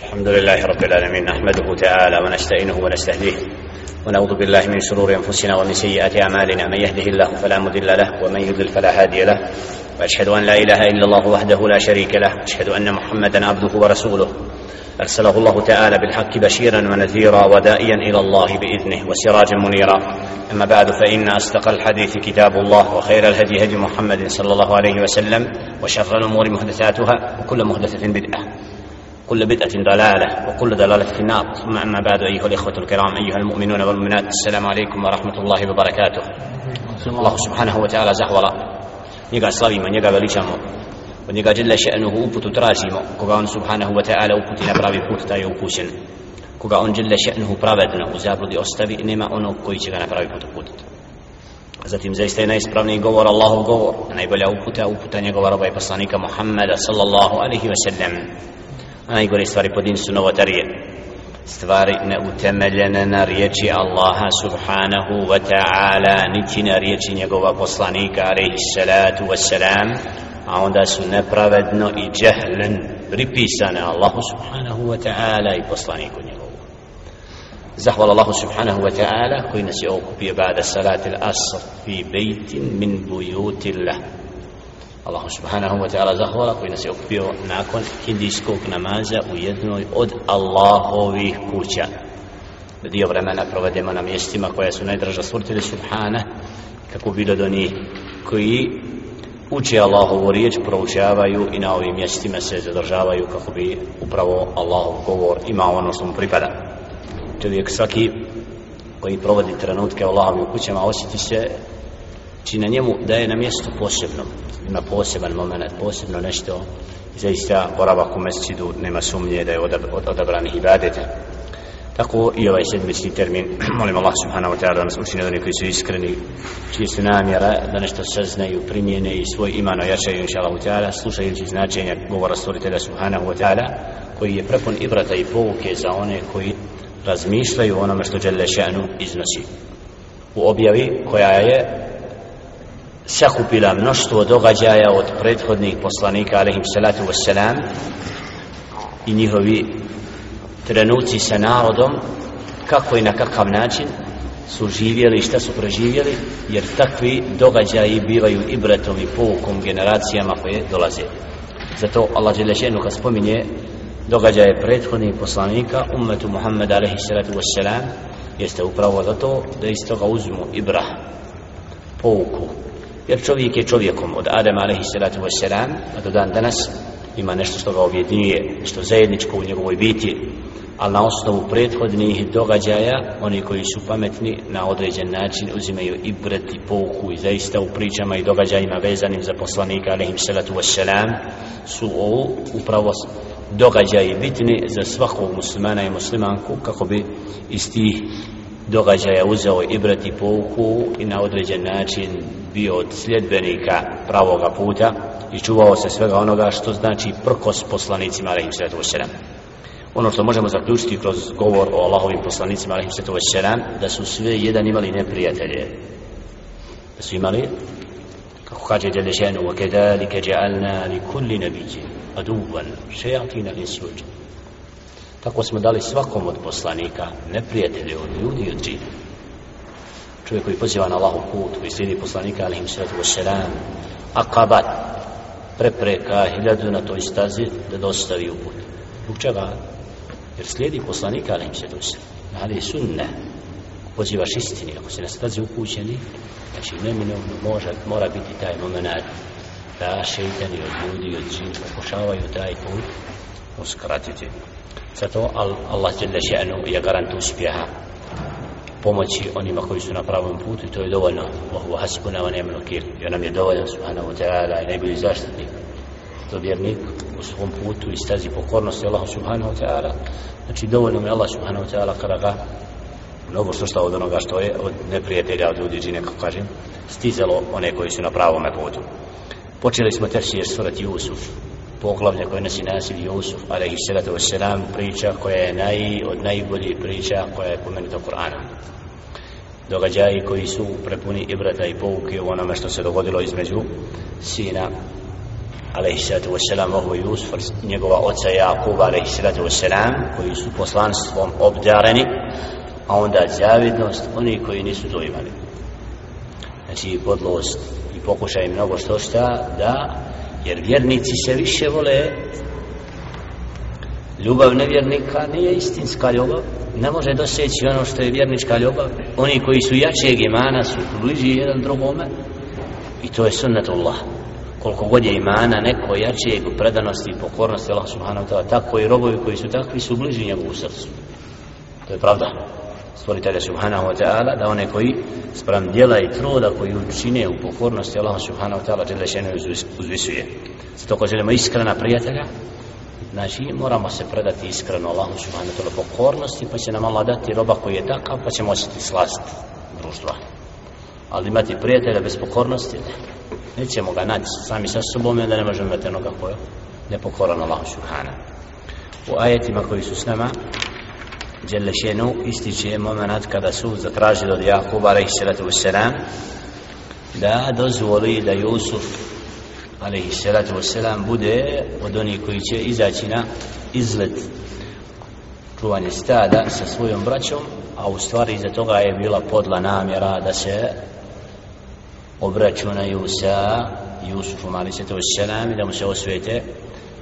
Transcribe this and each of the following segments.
الحمد لله رب العالمين نحمده تعالى ونستعينه ونستهديه. ونعوذ بالله من شرور أنفسنا ومن سيئات أعمالنا. من يهده الله فلا مضل له ومن يضلل فلا هادي له. وأشهد أن لا إله إلا الله وحده لا شريك له. واشهد أن محمدا عبده ورسوله. أرسله الله تعالى بالحق بشيرا ونذيرا ودائيا إلى الله بإذنه وسراجا منيرا. أما بعد فإن أصدق الحديث كتاب الله وخير الهدي هدي محمد صلى الله عليه وسلم وشر الأمور محدثاتها وكل محدثة بدعة. كل بدعة ضلالة وكل ضلالة في النار. ثم أما بعد أيها الإخوة الكرام أيها المؤمنون والمؤمنات السلام عليكم ورحمة الله وبركاته. الله سبحانه وتعالى زهولا. نيقى صلابي من يقى بليشامو ونيقى جل شأنه أبوت تراسيمو. كقعون سبحانه وتعالى أبوت نبرابي بوت تا يوكوشن كقعون جل شأنه برابدنا وزابر دي أستبي إنما أنه كويش غنى برابي بوت بوت Zatim zaista je najispravniji govor Allahov govor, najbolja uputa uputa njegova roba Muhammeda sallallahu alaihi wa sallam. Najgore stvari po dinu su novotarije. Stvari neutemeljene na riječi Allaha subhanahu wa ta'ala niti na riječi njegova poslanika alaihi salatu wa salam a onda su nepravedno i džehlen pripisane Allahu subhanahu wa ta'ala i poslaniku njegovu. Zahvala Allahu subhanahu wa ta'ala koji nas je okupio bada salati al-asr fi bejtin min bujutillah Allah subhanahu wa ta'ala zahvala koji nas je okupio nakon hindijskog namaza u jednoj od Allahovih kuća. Dio vremena provedemo na mjestima koja su najdraža svrtili subhana kako bilo do njih koji uče Allahovu riječ, proučavaju i na ovim mjestima se zadržavaju kako bi upravo Allahov govor imao ono što mu pripada. Čovjek svaki koji provodi trenutke Allahovim kućama osjeti se či na njemu daje na mjesto posebno ima poseban moment, posebno nešto zaista boravak u mesčidu nema sumnje da je od, od odabranih ibadeta tako i ovaj sedmisti termin molim Allah subhanahu wa ta'ala da nas učine oni koji su iskreni čiji su namjera da nešto saznaju primjene i svoj iman ojačaju inša Allah ta'ala slušajući značenja govora stvoritelja subhanahu wa ta'ala koji je prepun ibrata i pouke za one koji razmišljaju onome što Đelešanu iznosi. U objavi koja je sakupila mnoštvo događaja od prethodnih poslanika alaihim salatu wassalam i njihovi trenuci sa narodom kako i na kakav način su živjeli i šta su preživjeli jer takvi događaji bivaju ibretom i poukom generacijama koje dolaze. Zato Allah Đelešenu kad spominje događaje prethodnih poslanika ummetu Muhammed alaihi salatu wassalam jeste upravo zato da iz toga uzmu ibrah pouku jer čovjek je čovjekom. Od Adem alaihi salatu wassalam a do dan danas ima nešto što ga objedinjuje što zajedničko u njegovoj biti. Ali na osnovu prethodnih događaja oni koji su pametni na određen način uzimaju i bret i pouku i zaista u pričama i događajima vezanim za poslanika alaihim salatu wassalam su ovo upravo događaji bitni za svakog muslimana i muslimanku kako bi iz tih događaja uzeo i brati pouku i na određen način bio od sljedbenika pravoga puta i čuvao se svega onoga što znači prkos poslanicima alaihim sallatu wassalam ono što možemo zaključiti kroz govor o Allahovim poslanicima alaihim sallatu wassalam da su sve jedan imali neprijatelje. Da su imali kako kaže Đelešenu wa جَعَلْنَا لِكُلِّ li kulli شَيَعْتِينَ aduvan tako smo dali svakom od poslanika neprijatelje od ljudi i od džina. Čovjek koji poziva na Allahov put koji slijedi poslanika alihim sallatu wassalam akabat prepreka hiljadu na toj stazi da dostavi u put zbog čega? jer slijedi poslanika alihim se wassalam. Ali sunne. Pozivaš istini ako se na stazi upućeni znači neminovno može, mora biti taj moment da šeitani od ljudi i od džina pokušavaju taj put uskratiti zato Allah dželle še'nu je garant uspjeha pomoći onima koji su na pravom putu i to je dovoljno. Allahu hasbuna wa ni'mal wakeel. I nam je dovoljan subhanahu wa ta'ala i najbolji zaštitnik. To vjernik u svom putu i stazi pokornosti Allahu subhanahu wa ta'ala. Znači dovoljno mi Allah subhanahu wa ta'ala kada ga mnogo što od onoga što je od neprijatelja od ljudi džine kako kažem stizalo one koji su na pravom putu. Počeli smo tefsir surati Jusuf poglavlja koje nosi naziv Jusuf alaihi salatu wassalam priča koja je naj, od najboljih priča koja je pomenuta Kur'anom događaji koji su prepuni ibrata i pouke u onome što se dogodilo između sina alaihissalatu wassalam ovo Jusuf njegova oca Jakuba alaihissalatu wassalam koji su poslanstvom obdareni a onda zavidnost oni koji nisu to imali. Znači podlost i pokušaj mnogo što šta da jer vjernici se više vole. Ljubav nevjernika nije istinska ljubav. Ne može doseći ono što je vjernička ljubav. Oni koji su jačeg imana su bliži jedan drugome. I to je sunnetullah. Koliko god je imana neko jačeg predanosti i pokornosti Allah subhanahu wa ta'ala tako i robovi koji su takvi su bliži njegovu srcu. To je pravda stvoritelja subhanahu wa ta'ala da one koji sprem djela i truda koji učine u pokornosti Allah subhanahu wa ta'ala djela šenu uzvisuje. Zato ko želimo iskrena prijatelja znači moramo se predati iskreno Allahu subhanahu wa ta'ala pokornosti pa će nam Allah dati roba koji je takav pa ćemo osjeti slast društva. Ali imati prijatelja bez pokornosti ne. Nećemo ga naći sami sa sobom da ne možemo imati onoga koja nepokoran Allah subhanahu u ajetima koji su s nama Đelešenu ističe moment kada su zatražili od Jakuba alaihi salatu wassalam da dozvoli da Jusuf alaihi salatu wassalam bude od onih koji će izaći na izlet čuvanje stada sa svojom braćom a u stvari iza toga je bila podla namjera da se obračunaju sa Jusufom alaihi salatu wassalam i da mu se osvete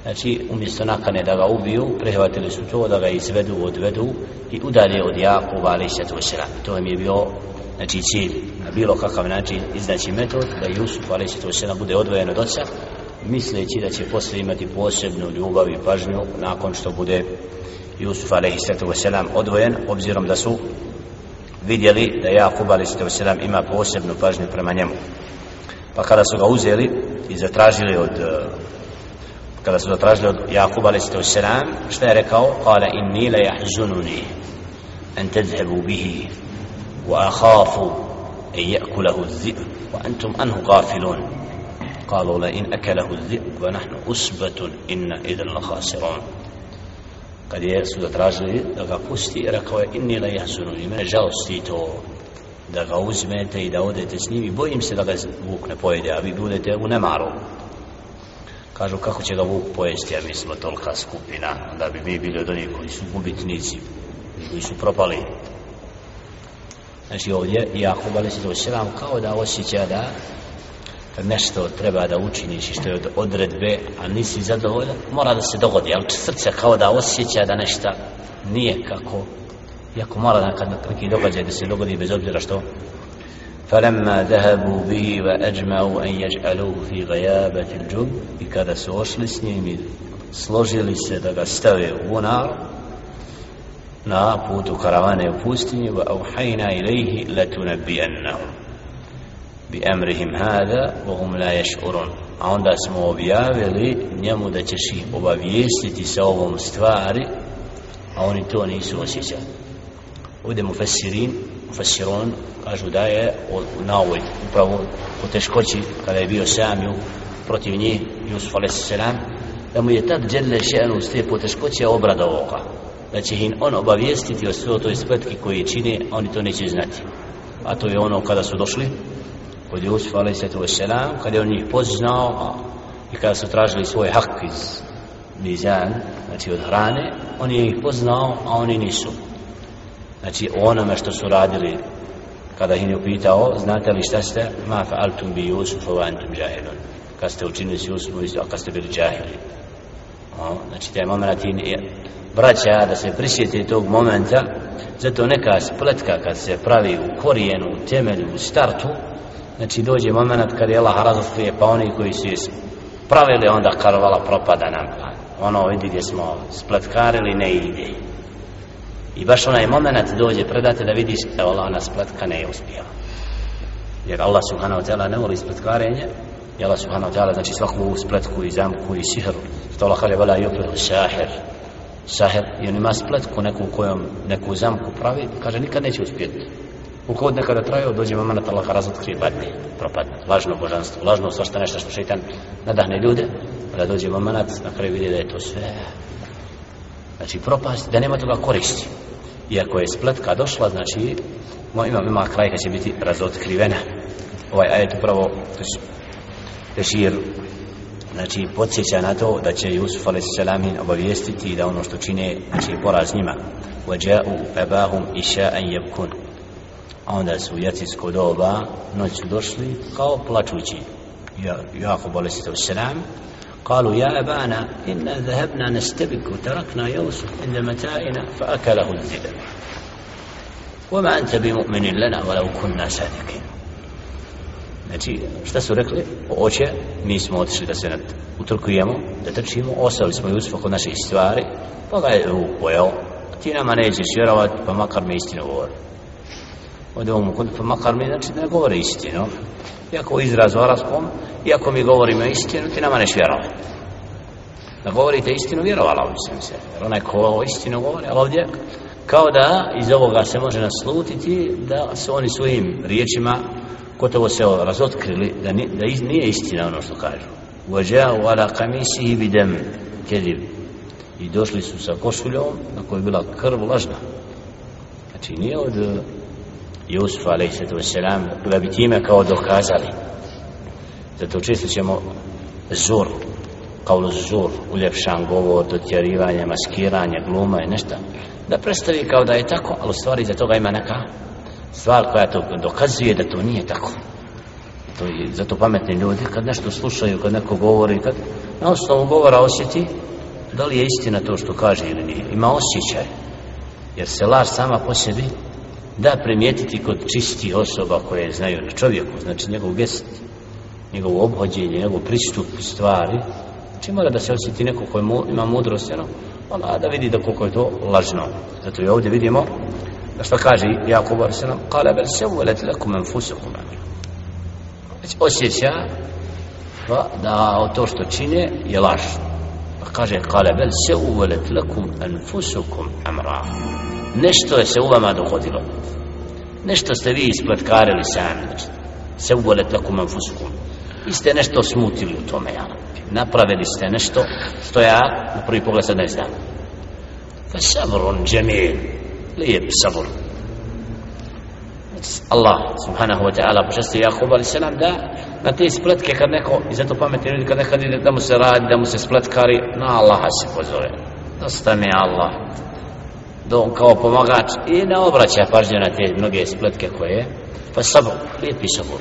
znači umjesto nakane da ga ubiju prihvatili su to da ga izvedu odvedu i udalje od Jakuba ali se to to im je bio znači cilj. Na bilo kakav način iznaći metod da Jusuf ali se to bude odvojen od oca misleći da će posle imati posebnu ljubav i pažnju nakon što bude Jusuf alaihi sallatu wasalam odvojen obzirom da su vidjeli da Jakub alaihi sallatu wasalam ima posebnu pažnju prema njemu. Pa kada su ga uzeli i zatražili od kada su zatražili يعقوب عليه الصلاة والسلام je rekao? قال إني la jahzununi an tedhebu bihi wa akhafu an yakulahu zi'u wa antum قالوا لئن أكله الذئب ونحن أسبة إن إذا لخاسرون قد يسود تراجلي دقا قستي ركوا إني لا يحزنوني من جاو ستيتو دقا وزمتي داودة تسنيمي بو إمسي دقا بوك نبويدة أبي بودة ونمارو kažu kako će ga vuk pojesti, a mi smo tolika skupina, da bi mi bili od onih koji su gubitnici, koji su propali. Znači ovdje, Jakub ali se doselam kao da osjeća da kad nešto treba da učiniš i što je od odredbe, a nisi zadovoljan, mora da se dogodi, ali srce kao da osjeća da nešto nije kako, iako mora da kad neki događaj da se dogodi bez obzira što فلما ذهبوا به وأجمعوا أن يجعلوه في غيابة الجب kada su ošli s njim i složili se da ga stave u bunar na putu karavane u pustinji wa auhajna ilaihi latunabijannahum bi amrihim hada wa hum la yash'urun a onda smo objavili njemu da ćeš ih obavijestiti sa ovom stvari a oni to nisu osjećali ovdje mu fesirin Fasiron kažu da je na ovoj upravo u teškoći kada je bio Samiju protiv njih Jusuf a.s. da mu je tad džedle še'anu s te poteškoće obrada ovoga da će im on obavijestiti o sve o toj spletki koji čine oni to neće znati a to je ono kada su došli kod Jusuf a.s. kada je on njih poznao i kada su tražili svoj hak iz mizan znači od hrane on je ih poznao a oni nisu znači onome što su radili kada ih je upitao znate li šta ste? Ma fa'altum bi Yusufa wa antum jahilun. Kad ste učinili s Jusufom a kad ste bili jahili. o, znači taj moment je braća da se prisjeti tog momenta zato neka spletka kad se pravi u korijenu, u temelju, u startu znači dođe moment kad je Allah razotkrije pa oni koji su je pravili onda karvala propada nam ono vidi gdje smo spletkarili ne ide. I baš onaj moment dođe predate da vidiš da Allah ona spletka ne je uspjela. Jer Allah subhanahu wa ta'ala ne voli spletkarenje. I Allah subhanahu wa ta'ala znači svaku spletku i zamku i sihru. Što Allah kaže vela yukrihu sahir. Sahir i on ima spletku neku kojom neku zamku pravi. Kaže nikad neće uspjeti. U nekada traju dođe moment Allah razotkrije badne, propadne. Lažno božanstvo, lažno svašta nešto što šeitan nadahne ljude. Pa da dođe moment na kraju vidi da je to sve znači propast da nema toga koristi iako je spletka došla znači ima, ima kraj kad će biti razotkrivena ovaj ajet upravo tešir znači podsjeća na to da će Jusuf a.s. obavijestiti da ono što čine znači poraz njima وَجَاءُوا أَبَاهُمْ إِشَاءً يَبْكُونَ a onda su u jacijsko doba noć su došli kao plačući Jakub a.s. قالوا يا أبانا إنا ذهبنا نستبك وتركنا يوسف عند متاعنا فأكله الذئب وما أنت بمؤمن لنا ولو كنا صادقين Znači, šta su rekli? Oće, mi smo otišli da se utrkujemo, da trčimo, ostali smo Jusufa kod naših stvari, pa ga je pojao. Ti nama nećeš vjerovat, pa makar mi istinu govori. Ovdje ovom kod, pa makar mi znači da ne govore istinu. Iako izraz o arabskom, iako mi govorimo istinu, ti nama neš vjerovat. Da govorite istinu, vjerovala ovdje sam se. Jer onaj ko o istinu govori, ali ovdje kao da iz ovoga se može naslutiti da su oni svojim riječima gotovo se razotkrili da, ni, da iz, nije istina ono što kažu. Uvažaju ala kamisi i bidem kedib. I došli su sa košuljom na kojoj je bila krv lažna. Znači nije od Jusuf a.s. da bi time kao dokazali zato često ćemo zur kao zur, uljepšan govor, dotjerivanje, maskiranje, gluma i nešto da predstavi kao da je tako, ali u stvari za toga ima neka stvar koja to dokazuje da to nije tako to je zato pametni ljudi kad nešto slušaju, kad neko govori kad na osnovu govora osjeti da li je istina to što kaže ili nije ima osjećaj jer se laž sama po sebi da primijetiti kod čisti osoba koje znaju na čovjeku znači njegov gest njegov obhođenje, njegov pristup stvari znači mora da se osjeti neko koji ima mudrost jeno, ona da vidi da koliko je to lažno. Zato i ovdje vidimo da što kaže Jakub a.s. kale bel se uvelet lakum enfusakum Znači osjeća pa da to što čine je laž. Pa kaže kale bel se uvelet lakum enfusakum amra nešto je se u vama dogodilo. Nešto ste vi ispletkarili sami se uvole lakum enfusakum vi ste nešto smutili u tome ja. Napravili ste nešto što ja na prvi pogled sad ne znam. Fa sabrun džemil lijep sabr Allah subhanahu wa ta'ala počasti Jakub ali selam da na te spletke kad neko i zato pametni ljudi kad nekad ide da mu se radi da mu se spletkari na Allaha se pozove. Dosta mi Allah da on kao pomagač i ne obraća pažnju na te mnoge spletke koje pa sabor, lijepi sabor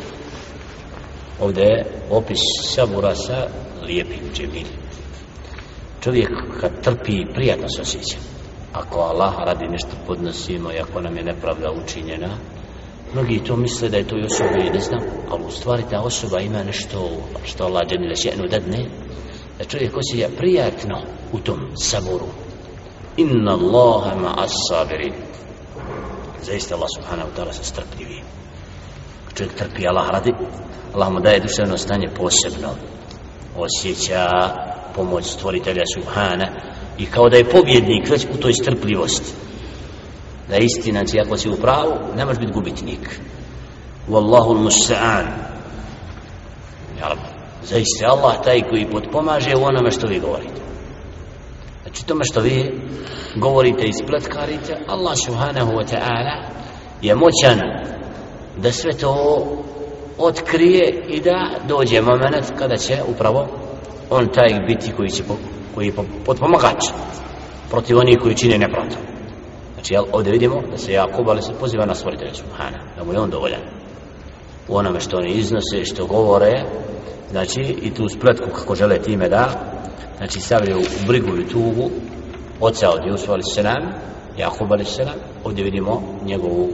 ovdje je opis sabora sa lijepim džemil čovjek kad trpi prijatno se osjeća. Ako Allah radi nešto podnosimo i ako nam je nepravda učinjena mnogi to misle da je to i osoba i ne znam ali u stvari ta osoba ima nešto što Allah džemile sjenu dadne da čovjek osjeća prijatno u tom saboru inna Allaha ma'as sabirin. Zaista Allah subhanahu ta'ala se strpljivi. Čovjek trpi Allah radi Allah mu daje duševno stanje posebno. Osjeća pomoć stvoritelja subhana i kao da je pobjednik već u toj strpljivosti. Da je istina znači ako si u pravu ne možeš biti gubitnik. Wallahu al-musta'an. Ja rab zaista Allah taj koji potpomaže u onome što vi govorite znači tome što vi govorite i spletkarite Allah subhanahu wa ta'ala je moćan da sve to otkrije i da dođe moment kada će upravo on taj biti koji će koji je potpomagač protiv onih koji čine nepravdu. Znači, jel, ovdje vidimo da se Jakub, ali se poziva na stvoritelja Subhana, da mu je on dovoljan U onome što oni iznose, što govore, znači, i tu spletku kako žele time da, znači, stavljaju u brigu i tugu oca od Jusuf, ali se nam, Jakub, ali se nam, ovdje vidimo njegovu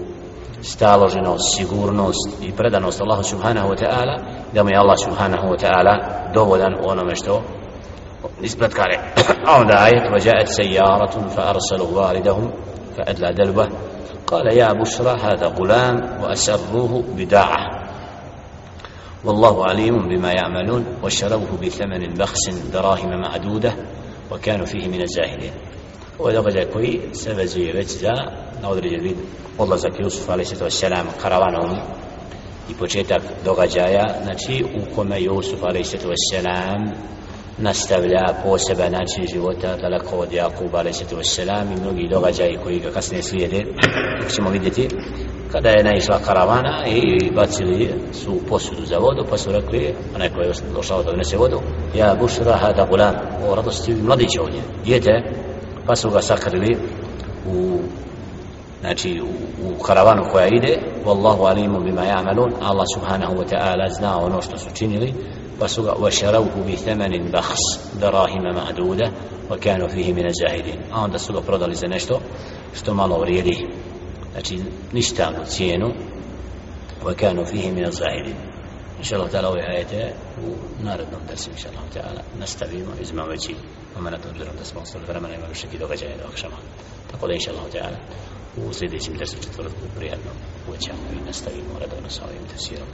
staloženost, sigurnost i predanost Allahu subhanahu wa ta'ala, da mu je Allah subhanahu wa ta'ala dovoljan u onome što ispred kare a onda ajet vajaet sejaratun fa arsalu validahum fa edla delba قال يا بشرى هذا غلام وأسروه بداعة والله عليم بما يعملون وشروه بثمن بخس دراهم معدودة وكانوا فيه من الزاهدين ودغجا كوي سبزي وجدا نودري vid odlazak Jusuf a.s. karavanom i početak događaja znači u kome Jusuf a.s. nastavlja poseban način života daleko od Jakuba alaih sallatu wassalam i mnogi događaji koji ga kasnije slijede kako ćemo vidjeti kada je naišla karavana i bacili su posudu za vodu pa su rekli onaj koji je došao da donese vodu ja bušra hada gulam o radosti mladić ovdje djete pa su ga sakrili u znači u, u karavanu koja ide. Wallahu alimu bima ya'malun. Allah subhanahu wa ta'ala zna ono što su činili. Pa su ga vašarauhu bi thamanin bahs darahima ma'duda wa kanu fihi min zahidin. A onda su ga prodali za nešto što malo vrijedi znači ništavnu cijenu wa kanu من min zahidin شاء Allah ta'ala ove ajete u narodnom dersu inša Allah ta'ala nastavimo izmavajući momenat obzirom da smo ostali vremena imali više događaja do akšama tako da inša Allah ta'ala u sljedećem desu četvrtku prijatno uvećamo i nastavimo redovno sa ovim tesirom